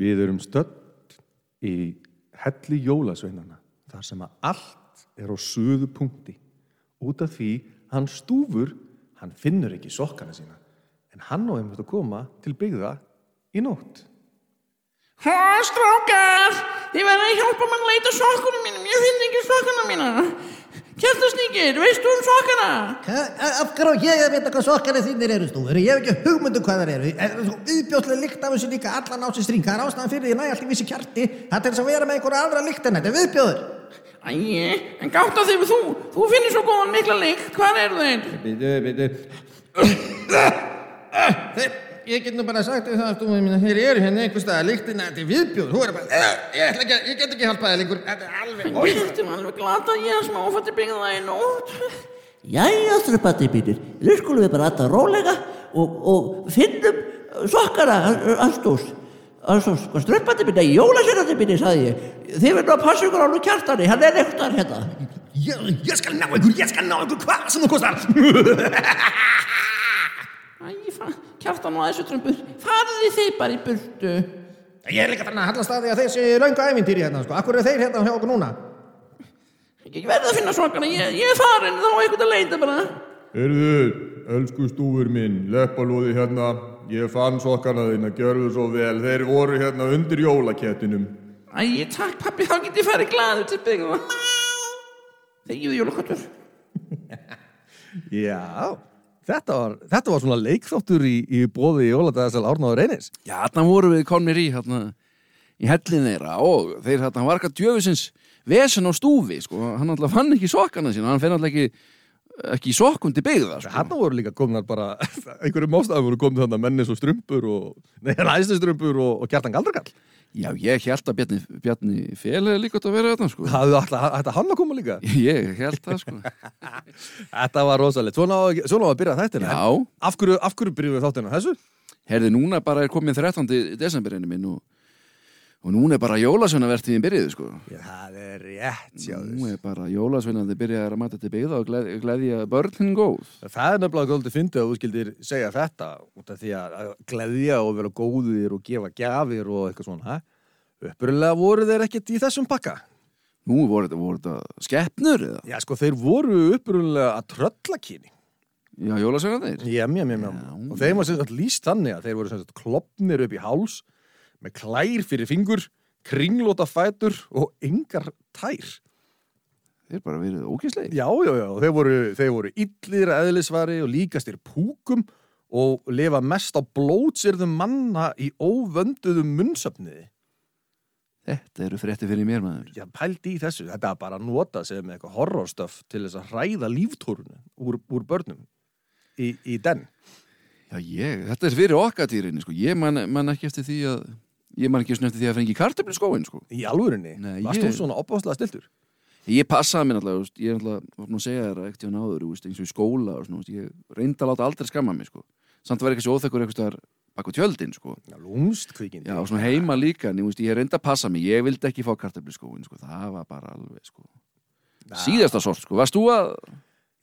Við erum stödd í helli jólasveinana þar sem að allt er á söðu punkti. Út af því hann stúfur, hann finnur ekki sokkana sína en hann á einmitt að koma til byggða í nótt. Há, strákar! Þið verða að hjálpa að leita sokkunum mínum. Ég finn ekki sokkuna mína. Kjartasníkir, veistu um sokkana? Af hverju ég að vita hvað sokkari þínir eru stúfur? Ég hef ekki hugmyndu hvað það eru. Er svo viðbjóðslega líkt af þessu líka allan á sér string. Það er ástæðan fyrir því að næja allt í vissi kjarti. Það er eins að vera með einhverja aðra líkt en þetta er viðbjóður. Æi, en gátt á þig þú. Þú finnir svo góðan mikla lykt. Hvað eru þeir? Bitu, bitu. Ég get nú bara sagt þér það stúfur mín að þeir eru hérna einhver stað líktina. Þetta er viðbjóður. Þú er bara, "Eh, ég, ekki, að- ég get ekki hjálpað þér lengur. Þetta er alveg... Þetta er alveg glata ég er smáfætti byggða í nótt. Jæja, ströppandi mínir, nú skulum við bara alltaf rólega og, og finnum sokkana, Astús. Astús, hvað ströppandi mínir, jólasérandi mínir, sagði ég. Þið verður að passa ykkur á nú kjartani, hann er eitthvað hérna. Ég, ég skal ná einhver, ég skal ná einhver kjartan og þessu trömbur. Farið þið bara í burtu. Ég er líka fann að halla staði að þessi löngu ævintýri hérna, sko. Akkur er þeir hérna hjá okkur núna? Ég verði að finna sokkana. Ég, ég er farin þá er eitthvað að leita bara. Erðu, elsku stúfur minn, leppalóði hérna. Ég fann sokkana þína, gjörðu svo vel. Þeir voru hérna undir jólakettinum. Æi, takk pappi, þá get ég farið glaður til byggða. Þegiðu jólakottur. Já, þetta var, þetta var svona leikþáttur í, í bóði í Óladagasal Árnáður Einis. Já, þarna voru við komnir í hérna, í hellin þeirra og þeir hérna var eitthvað djöfisins vesen á stúfi, sko, hann alltaf fann ekki sokkana sína, hann fenn alltaf ekki ekki til byggða, sko. Hanna voru líka komnar bara, einhverjum ástæðum voru komið þannig að menni svo strumpur og, nei, ræðslustrumpur og, og kjartan galdrakall. Já, ég held að Bjarni, Bjarni Fél hefði líka átt að vera þetta, sko. Það þetta hann að koma líka. Ég held það, sko. Þetta var rosalegt. Svona á, að- byrja þættina. Já. Af hverju, af hverju byrjuðum við þáttina? Þessu? Herði, núna bara er komið 13. desemberinu minn og, og núna er bara jólasveinavertíðin byrjuð, sko. Já, það er rétt, Nú er bara jólasveinandi byrjaði að mata til byggða og gleð, gleðja börnin góð. Það er nefnilega góldið fyndið að þú skildir segja þetta út af því að gleðja og vera góðir og gefa gjafir og eitthvað svona. Upprunalega voru þeir ekkert í þessum pakka. Nú voru þetta, skeppnur eða? Já, sko, þeir voru upprunalega að tröllakyni. Já, jólasveinandir. Já, mjá, mjá. Já. Og þeim var með klær fyrir fingur, kringlóta fætur og engar tær. Þeir bara verið ógæslegir. Já, já, já. Þeir voru, þeir voru illir eðlisvari og líkastir púkum og lifa mest á blótsirðum manna í óvönduðum munnsöfniði. Þetta eru frétti fyrir mér maður. Já, pældi í þessu. Þetta er bara að nota sem eitthvað horrorstöf til þess að hræða líftórunu úr, úr börnum í, í den. Já, ég, þetta er fyrir okkatýrinni, sko. Ég man, man ekki eftir því að, ég man ekki eftir því að fengi kartöflu skóin, sko. Í alvörinni. Nei, Varst ég- þú svona opáslega stiltur? Ég passaði mér þú veist, ég er náttúrulega, var nú að segja þér ekkert hjá náður, veist, eins og í skóla og svona, veist, ég reyndi að láta aldrei skamma mig, sko. Samt var ekki svo óþekkur eitthvað staðar bak á tjöldin, sko. Já, lúmst kvikindi. Já, og svona heima líka, en ég, veist, ég reyndi að passa mig, ég vildi ekki fá kartöflu skóin, sko. Það var bara alveg, sko. Síðasta sort, sko. Varst þú að,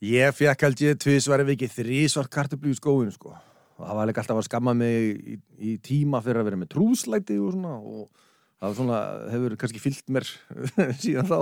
Ég fekk held ég tvisvar ef ekki þrísvart kartöflu í skóinu sko. Og það var líka alltaf að skamma mig í, í tíma fyrir að vera með trúslæti og svona og það svona, hefur kannski fyllt mér síðan þá.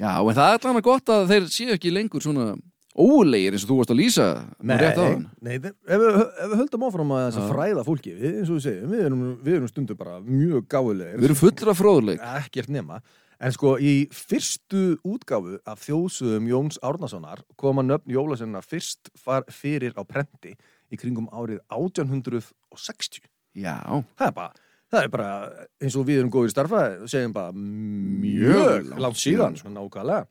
já, en það er allan að gott að þeir séu ekki lengur svona ólegir eins og þú varst að lýsa nei þeir, ef, við, ef við höldum áfram að þess að fræða fólki, við, eins og við segjum, við erum, við erum stundu bara mjög gáðulegir. Við erum fullra fróðuleik. Ekkert nema. En sko, í fyrstu útgáfu af þjóðsögum Jóns Árnasonar koma nöfn Jólasenna fyrst far fyrir á prenti í kringum árið 1860. Já, Það er bara, það er bara eins og við erum góðir starfa, segjum bara mjög langt, síðan, svona nákvæmlega.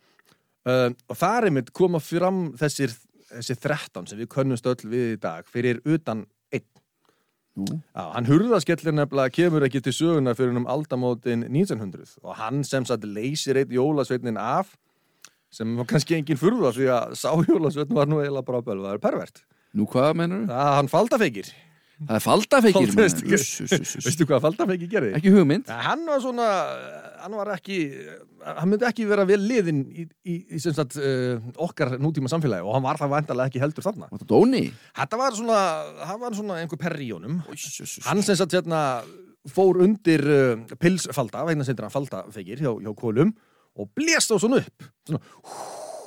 Uh, og það er einmitt koma fram þessir, þessir 13 sem við könnumst öll við í dag fyrir utan einn. Já, hann hurðaskellur nefnilega kemur ekki til söguna fyrir um aldamótin 1900 og hann sem sagt leysir eitt jólasveitnin af sem var kannski engin furða því að sá jólasveitn var nú eiginlega bara bölvaður pervert. Nú hvað mennur Það hann faldafeikir. Það er faldafeikir Falda- veistu, hvað Faldafeiki gerði? Ekki hugmynd Nei, Hann var svona, hann var ekki, hann myndi ekki vera vel liðin í, í, í sagt, uh, okkar nútíma samfélagi og hann var það vantarlega ekki heldur þarna. Var þetta Dóni? Þetta var svona, hann var svona einhver perri í honum. Hann sem sagt hérna fór undir uh, pilsfalda, vegna sendur hann faldafeikir hjá, hjá kólum og blést á svona upp. Svona,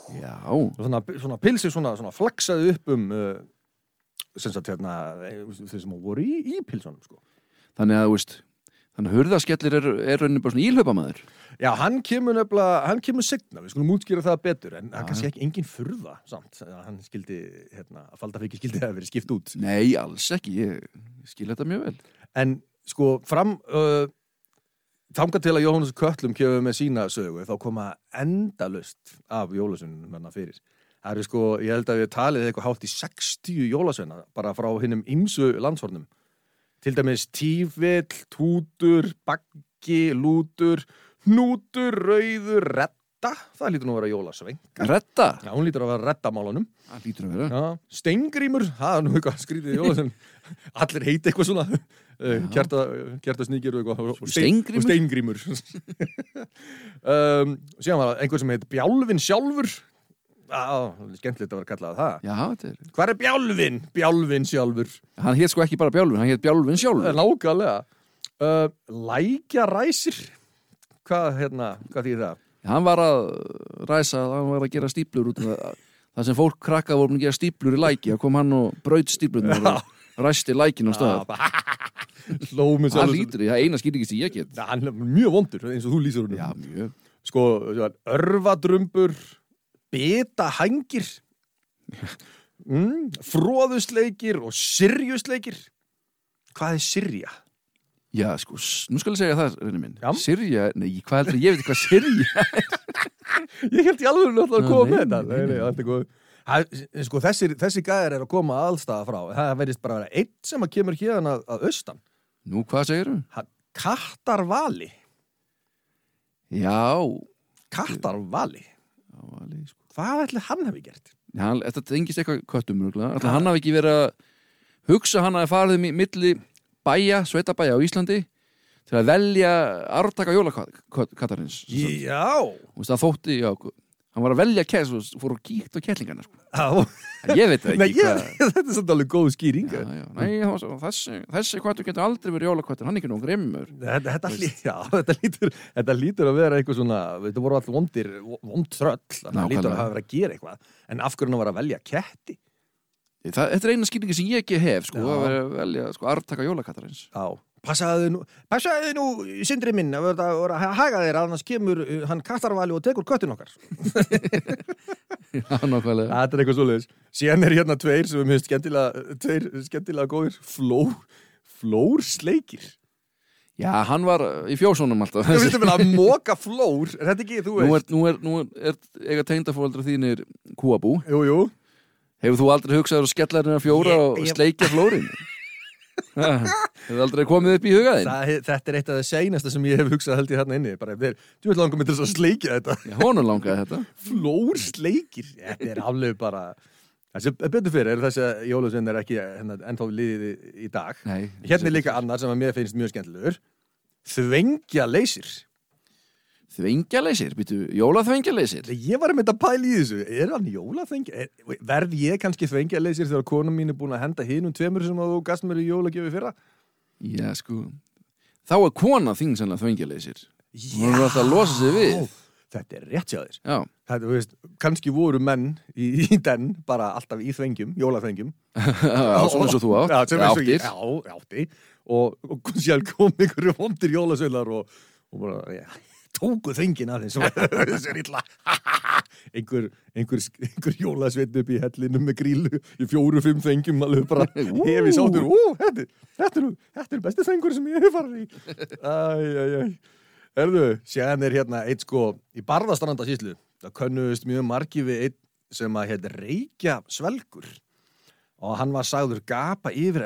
Já, svona, svona pilsi svona, svona flaksaði upp um uh, sagt hérna þeir sem voru í, í pilsunum sko. þannig að, veist Þannig að hurðaskellir er, er rauninni bara svona ílhaupamaður Já, hann kemur nefnilega, hann kemur signa, við skulum útskýra það betur, en það er kannski ekki engin furða samt, að hann skildi, hérna, að faldafiki skildi að verið skipt út. Nei, alls ekki, ég skil þetta mjög vel En sko, fram, uh, þangað til að Jóhannes Köllum kemur með sína sögu, þá koma endalust af jólasunum hennar fyrir. Það eru sko, ég held að við talið eitthvað hátt í 60 jólasveina, bara frá hinnum ymsu landshornum. Til dæmis tífill, tútur, baggi, lútur, hnútur, rauður, retta, það lítur nú að vera jólasvenga. Retta, Já, hún lítur að vera rettamálunum. það lítur að vera Já, steingrímur, það er nú eitthvað skrítið jólasvein. Allir heiti eitthvað svona, kjarta, kjarta sníkir og eitthvað. Steingrímur? Og steingrímur. um, síðan var það einhver sem heit Bjálfin sjálfur. Já, skemmtilegt að vera kallað það. Já, þetta er Hvar er Bjálfin? Bjálfin sjálfur. Hann hétt sko ekki bara Bjálfin, hann hétt Bjálfin sjálfur Nákvæmlega. Uh, lækjaræsir. Hvað, hérna, hvað þýðir það? Hann var að ræsa, hann var að gera stíplur út það Það sem fólk krakkað voru að gera stíplur í læki þá kom hann og braut stíplurnar og ræsti lækin á Hlómið Það lítur í, það er eina skýringist sem ég get hann er mjög vondur eins og þú. Já, mjög Sko, örvadrumbur, betahængir, mm, fróðusleikir og sirjusleikir. Hvað er sirja? Já, sko, nú skal ég segja það, reyni minn Já. Sirja, nei, hvað heldur, ég veit ekki hvað Sirja Ég held ég alveg náttúrulega að koma með þetta. nei, Nei, allt er góð. Sko, þessi, þessi gæðir er að koma allstaða frá. Það verðist bara að vera einn sem að kemur hérna að, að austan. Nú, hvað segirðu? Hann- Kattarvali. Já, Kattarvali. Alveg, sko Hvað ætli hann hefði gert? Já, hann- Þetta tengist eitthvað köttum Alltaf hann hafi ekki verið að hugsa hann hafi farið mi- milli bæja, sveitabæja á Íslandi til að velja arftaka jólakattarins Já. Þú veist, það þótti, já, hann var að velja kess og fór og kíkt á kettlingarna sko. Ég veit það Nei, ekki ég, þetta er svolítið alveg góð skýring. Já, já, nei, svo- þessi, þessi kvættur getur aldrei verið jólakvættur, hann er ekki nú grimmur Þetta, þetta, já, þetta, lítur, þetta lítur að vera eitthvað svona, þetta voru alltaf vondir, vond tröll, það lítur að hafa verið að gera eitthvað. En af hverju hann var að velja ketti? Það, Þetta er eina skýringi sem ég ekki hef, sko, að velja, sko, arftaka jólakattarins Já. Passaðu nú, passaðu nú, sindri minn, að vera að haga þér, annars kemur uh, hann kattarvali og tekur köttin okkar. Já, nákvæmlega Þetta er eitthvað svoleiðis. Síðan er hérna tveir sem er mjög skemmtilega, tveir skemmtilega góðir, flór, flórsleikir. Já, hann var í fjósónum alltaf Þú veitum vel að móka flór, er þetta ekki, þú Nú veist? er, nú er, nú er, er eiga tengdafóldra þínir kúabú Jú, jú. Hefur þú aldrei hugsaður að skella hérna fjóra Ég- og sleikja flórin? Ha, Hefur aldrei komið upp í hugaðinn? Það, þetta er eitt af það seinasta sem ég hef hugsað held ég hérna inni. Bara, þeir, þú veit langum með þess að sleikja þetta. Já, honum langaði þetta Flórsleikir. Þetta er alveg bara... Þessi betur fyrir er þessi að Jólusvein er ekki hérna, ennþá liðið í, dag. Nei, Hérna er líka annar sem að mér finnst mjög skemmtilegur. Þvengja leysir. Þvengjaleysir, býtu, jólaþvengjaleysir Ég var með þetta pæli í þessu. Er hann jólaþvengja? Er- Verð ég kannski þvengja leysir þegar konum mín er búin að henda hinum tveimur sem að þú gast mér í jólagjöfi fyrra? Já, sko Þá er kona þing sannlega þvengjaleysir Hún er alltaf að losa sig við Þetta er rétt hjá þér. Já, Það, þú veist, kannski voru menn í, í den bara alltaf í þvengjum, jólaþvengjum. já svona eins og þú átt Já, sem eins og ég, áttir. já, átti. Og, og sér kom einhverju vondir jólasveilar og, og bara, já, tóku þvengin af þeim þessi er illa. einhver, einhver, einhver jólasveitn upp í hellinum með grílu í fjóru, fimm þvengjum alveg bara hefi sátur, þetta, þetta, er, er besti þvengur sem ég hef farið í. Æj, æj, æj. Erðu, séðan er hérna eitt sko í barðastranda síslu. Það könnuðist mjög margi við eitt sem að heit Reykja Svelgur og hann var sagður gapa yfir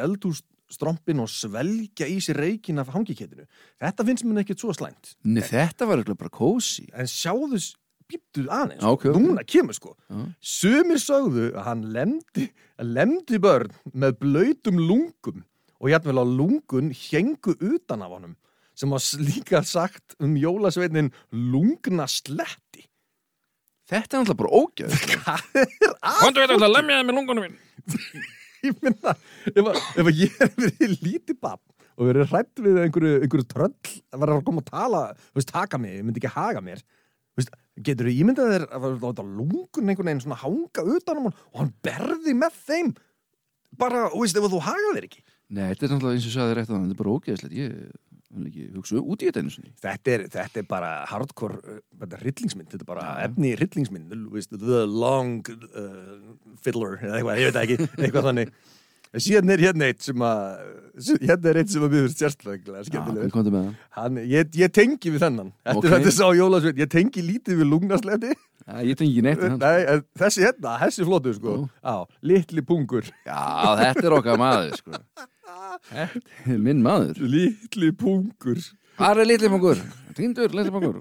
eldústrompin og svelgja í sér reikin af hangikettinu. Þetta finnst mér ekkert svo slæmt. Nei, þetta var eitthvað bara kósi En sjáðu, býttu aðeins, Ok, ok. núna kemur sko. Já. Sumir sögðu að hann lemdi, lemdi börn með blöytum lungum og jætvel á lungun hengu utan af honum sem var líka sagt um jólasveinin lungna sletti Þetta er náttúrulega bara ógæð Hvað er að? Kontu veit að lemjaði með lungunum minn. Ég minna, ef, að- ef að ég er verið lítið babb og verið hrætt við einhverju, einhverju tröll að vera að koma að tala, þú veist, taka mig, ég myndi ekki haga mér. Þú veist, getur þú ímyndað þér að láta lungun einhvern veginn svona hanga utan um hann og hann berði með þeim? Bara, þú veist, ef þú haga þér ekki. Nei, þetta er náttúrulega eins og sagði rétt að þetta er bara ógæðslegt Ég hugsa út í þetta sinni þetta er, þetta er bara hardcore uh, þetta er hryllingsmynd, þetta er bara efni í hryllingsmynd, þú veist, the long uh, fiddler, eða eitthvað, ég veit ekki eitthvað þannig síðan er hérna eitt sem að hérna er eitt sem að mjög sérstaklega Já, með það Hann, ég, ég tengi við þennan Eftir Ok. þetta sá Jólasveit, ég tengi lítið við lungnasletti Já, ég tengi ekki neitt. Nei, þessi hérna, þessi flottu sko Ó. Á, litli pungur Já, þetta er okkar maður sko. Er minn maður. Litli pungur. Hvað er litli fangur? Týndur litli fangur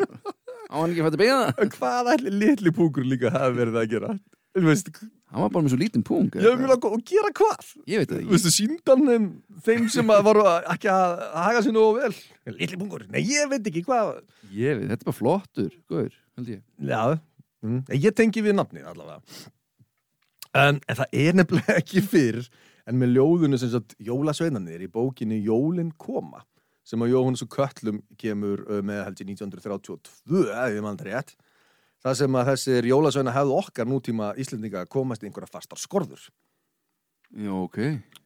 Á hann ekki fætti beina Hvað ætli litli pungur líka hafa verið að gera? Þú veist, Hann var bara með svo lítinn pung mjög að gera hvað? Ég veit það Þú ekki. Veist, síndan þeim, þeim sem að voru að- ekki að haga sér nógu vel. Litli pungur, nei ég veit ekki hvað Ég veit, þetta er bara flottur Góður, held ég. Já, mm, ég tengi við nafnið allavega. En, en það er nefnilega ekki fyrr en með ljóðunu sem sagt Jólasveinanir í bókinni Jólin koma sem að Jóhannes og Köllum kemur uh, með held ég 1932 ef ég mann rétt það sem að þessir Jólasveina hefðu okkar nútíma Íslendinga komast í einhverja fastar skorður. Já, ok.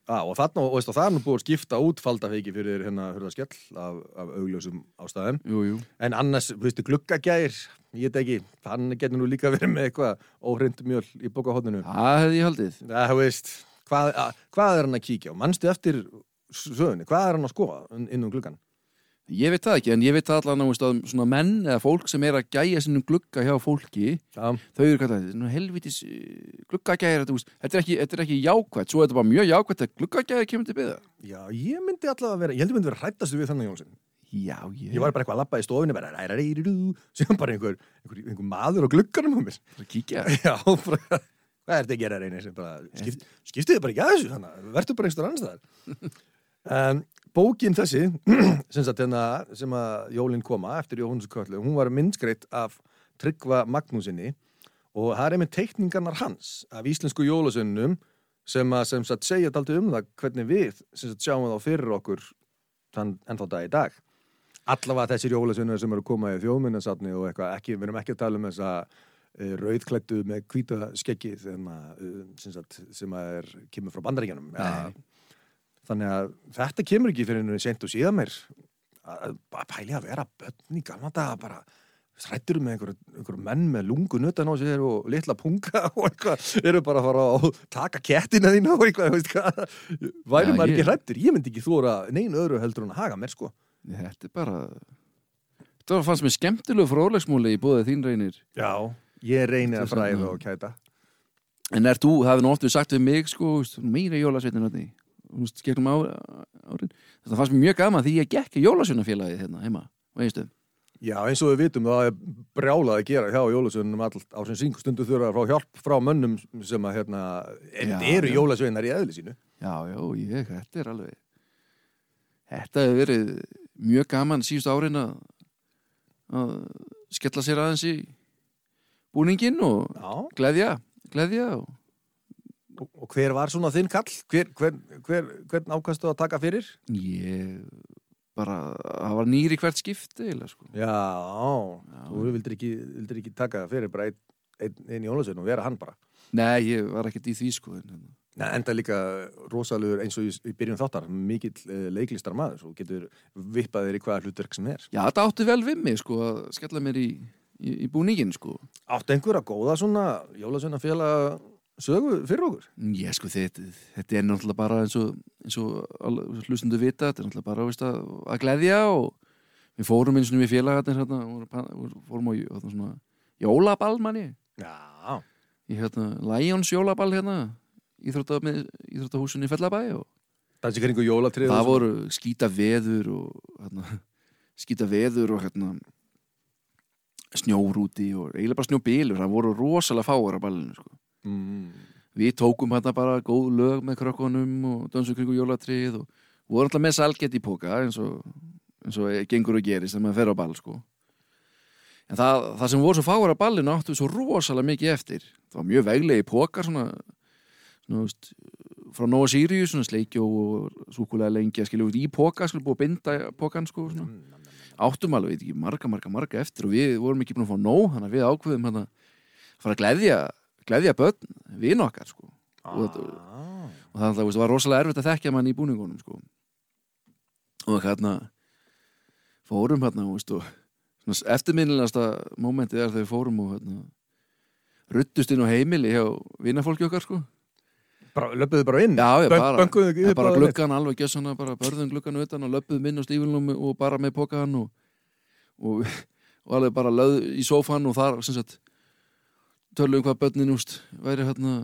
Ah, og þarna, og veist, og það er nú búið að skipta út faldafeiki fyrir hérna hurðaskell af, af augljósum ástæðum. Jú, jú. En annars, þú veistu, gluggagæir, ég veit ekki, hann getur nú líka verið með eitthvað óhrind mjöl í bókahotninu. Það hefði ég haldið. Það, þú veist, hvað, að, hvað er hann að kíkja á? Manstu eftir sögunni, hvað er hann að skoða inn um gluggan? Ég veit það ekki, en ég veit það allan á að svona menn eða fólk sem er að gæja sinnum glugga hjá fólki Já, þau eru kallað, helvitis gluggagæjar, þetta, þú veist, þetta, er ekki, þetta er ekki jákvætt svo er þetta bara mjög jákvætt að gluggagæjar kemur til byggða já, ég myndi allavega vera, ég held ég myndi vera hrættastu við þannig Jónsson. Já, ég, Ég var bara eitthvað að labba í stofunni, bara rærærærærú, sem bara einhver, einhver, einhver maður á glugganum á mér. að kíkja Já, bara, hvað er þetta að gera reynir? Skipt, skiptið þið bara ekki að þessu, þannig, að verður bara einhver annars staðar. um, bókin þessi, sem, hérna, sem að Jólin koma eftir Jóhannes Köllu, hún var myndskreitt af Tryggva Magnúsinni og það er með teikningarnar hans af íslensku jólasönnum sem að sem sagt, segja daldi um það hvernig við sem sagt, sjáum þá fyrir okkur ennþá dag í dag. Allavega þessir jólasönnur sem eru að koma í þjóðminnarsafni og eitthvað, ekki, við erum ekki að tala um þessa rauðklættu með hvíta skeggi sem að, er, kemur frá bandaríkjanum. Ja, þannig að þetta kemur ekki fyrir henni sent og síðan mér að pæli að vera börn í gamla daga bara strættur með einhver, einhver menn með lungu nutan á sér og litla punga og eitthvað, eru bara að fara að taka kettina þína og eitthvað, veist hvað. Væri Já, maður ekki hrættur, ég myndi ekki þóra neinu öðru heldur en að haga mér sko. Þetta er bara Þetta var fannst mér skemmtilegu fróðlegsmúli í búið þín reynir. Já, ég reyni að fræða og kæta. En er þú, hefði nú oft við sagt við mig sko, meira jólasveitin á, árin. Þetta fannst mér mjög gaman því ég gekk í jólasveinafélagið hérna heima, veistu Já, eins og við vitum það er brjálað að gera hjá jólasveinunum all á sem syngu stundu þurfa fá hjálp frá mönnum sem að hérna, Já, eru jólasveinar í eðli sínu. Já, já, ég, þetta er alveg Þetta hefur verið mjög gaman síðustu árin að skella sér aðeins í búningin og Já, gleðja, gleðja og og, og hver var svona þinn kall? Hver, hver, hver, hvern ákastu að taka fyrir? ég bara, það var nýri hvert skipti eiginlega sko. Já, þú vildir ekki, vildir ekki taka fyrir bara einn ein, ein jólasvein og vera hann bara Nei, ég var ekkert í því sko en, Nei, enda líka rosalegur eins og í, í byrjun þáttar mikill uh, leiklistar maður og getur vippað þér í hvaða hlutverk sem er Já, þetta átti vel við mig sko að skella mér í, í, í búningin sko. Áttu einhverja góða svona jólasveina félag sögu fyrir okkur? Ég sko þetta, þetta er náttúrulega bara eins og, eins og hlustundu vita, þetta er náttúrulega bara veist, að, að gleðja og við fórum eins og við félagarnir hérna, fórum á hérna, svona, jólaball manni Já, í hérna, Lions jólaball hérna íþrótta, með, íþróttahúsinni í Fellabæ og það voru skýta veður og hérna, skýta veður og hérna snjór úti og eiginlega bara snjóbílur það voru rosalega fáar á ballinu sko. mm. við tókum hérna bara góð lög með krökkunum og dansum kringu jólatrið og voru alltaf með salgett í póka eins og, eins og gengur og gerist þegar maður fer á ball sko en það, það sem voru svo fáar á ballinu áttu við svo rosalega mikið eftir það var mjög veglegi pókar svona, svona veist, frá Nova Sirius svona sleikjó og súkulega út í póka, skilja búið að binda pókan sko svona. Áttum alveg, veit ekki, marga, marga, marga eftir og við vorum ekki búin að fá nóg þannig að við ákveðum hann að fara að gleðja gleðja börn, vin okkar sko. Og, þetta, og það, það var rosalega erfitt að þekkja mann í búningunum sko. og hérna fórum hérna og eftirminnilegasta mómentið er þegar við fórum og hérna, ruttust inn á heimili hjá vinafólki okkar sko löpuðu bara inn? Já, já, bara, bönkuðu bara gluggan alveg gjössana, bara börðum gluggan utan og löpuðum inn á stífilnum og bara með pokaðan og, og, og alveg bara löð í sófan og þar sagt töluðum hvað börnin úst væri hérna,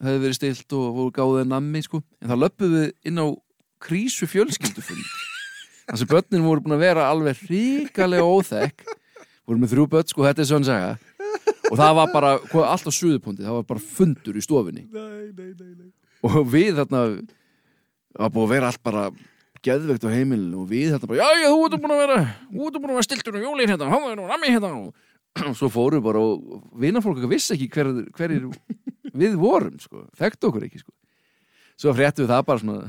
hefði verið stilt og voru gáðið nammi sko, en það löpuðu við inn á krísu fjölskyldufund. Þar sem börnin voru búin að vera alveg ríkalega óþekk. Voru með þrjú börn, sko, þetta er svona saga og það var bara, hvað, allt á suðupunkti það var bara fundur í stofinni Nei, nei, nei, nei. og við þarna það var búið að vera allt bara geðveikt á heimilinu og við þarna bara já, já, þú ert búin að vera þú ert búin að vera stiltur og jólin hérna hann er nú rammi hérna og svo fórum við bara og vinafólk okkar vissi ekki hver, hverjir við vorum, sko, þekkt okkur ekki sko. svo fréttum við það bara svona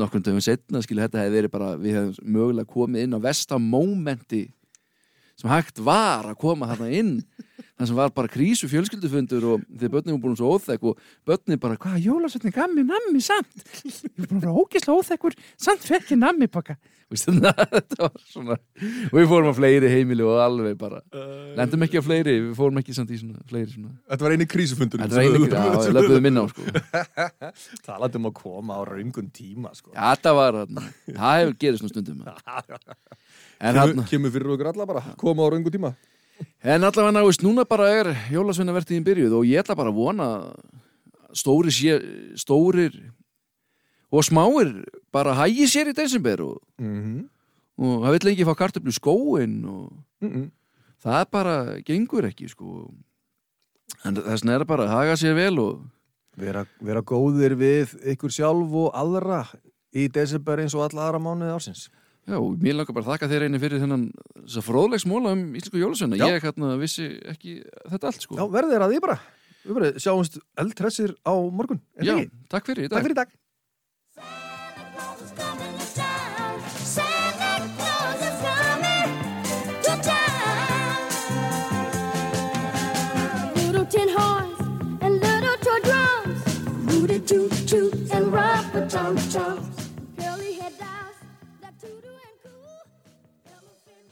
nokkrum dögum setna skilja þetta hefði verið bara, við hefðum mögulega komið inn á versta mómenti sem hægt var að koma þarna inn það sem var bara krísu fjölskyldufundur og þegar börnin voru búin svo óþekk og börnin bara, hvað, jólasveitni gaf mér nammi samt. Ég var búin að vera ógislega óþekkur. Samt fekk ég nammi pakka. Þetta var svona og við fórum á fleiri heimili og alveg bara lendum ekki á fleiri, við fórum ekki samt í svona fleiri svona Þetta var eini krísufundurinn þetta var einnig, já, við löpuðum inn á sko. Talandum að koma á raungun tíma sko. já, þetta var, það hefur gerist nú stundum en kemur, hann kemur fyrir okkur alla bara. Koma á raungun tíma En allavega náist, núna bara er jólasveinavertíðin byrjuð og ég ætla bara að vona stórir, sé, stórir og smáir bara hægi sér í desember og, mm -hmm. og það vill ekki fá kartöflu í skóin og Mm það bara gengur ekki sko. en þess vegna er bara að haga sér vel og vera, vera góðir við ykkur sjálf og aðra í desember eins og alla aðra mánuði ársins já, mér langar bara að þakka þér einu fyrir þennan þess að fróðlegs móla um íslensku jólasveina Já. ég hérna vissi ekki þetta allt sko Já, verðið er að því bara Við bara sjáumst eldhressir á morgun er Já, ekki? takk fyrir í dag Takk fyrir í dag. Little tin horns and little toy drums. Rooty toot toot and rubber tum tum.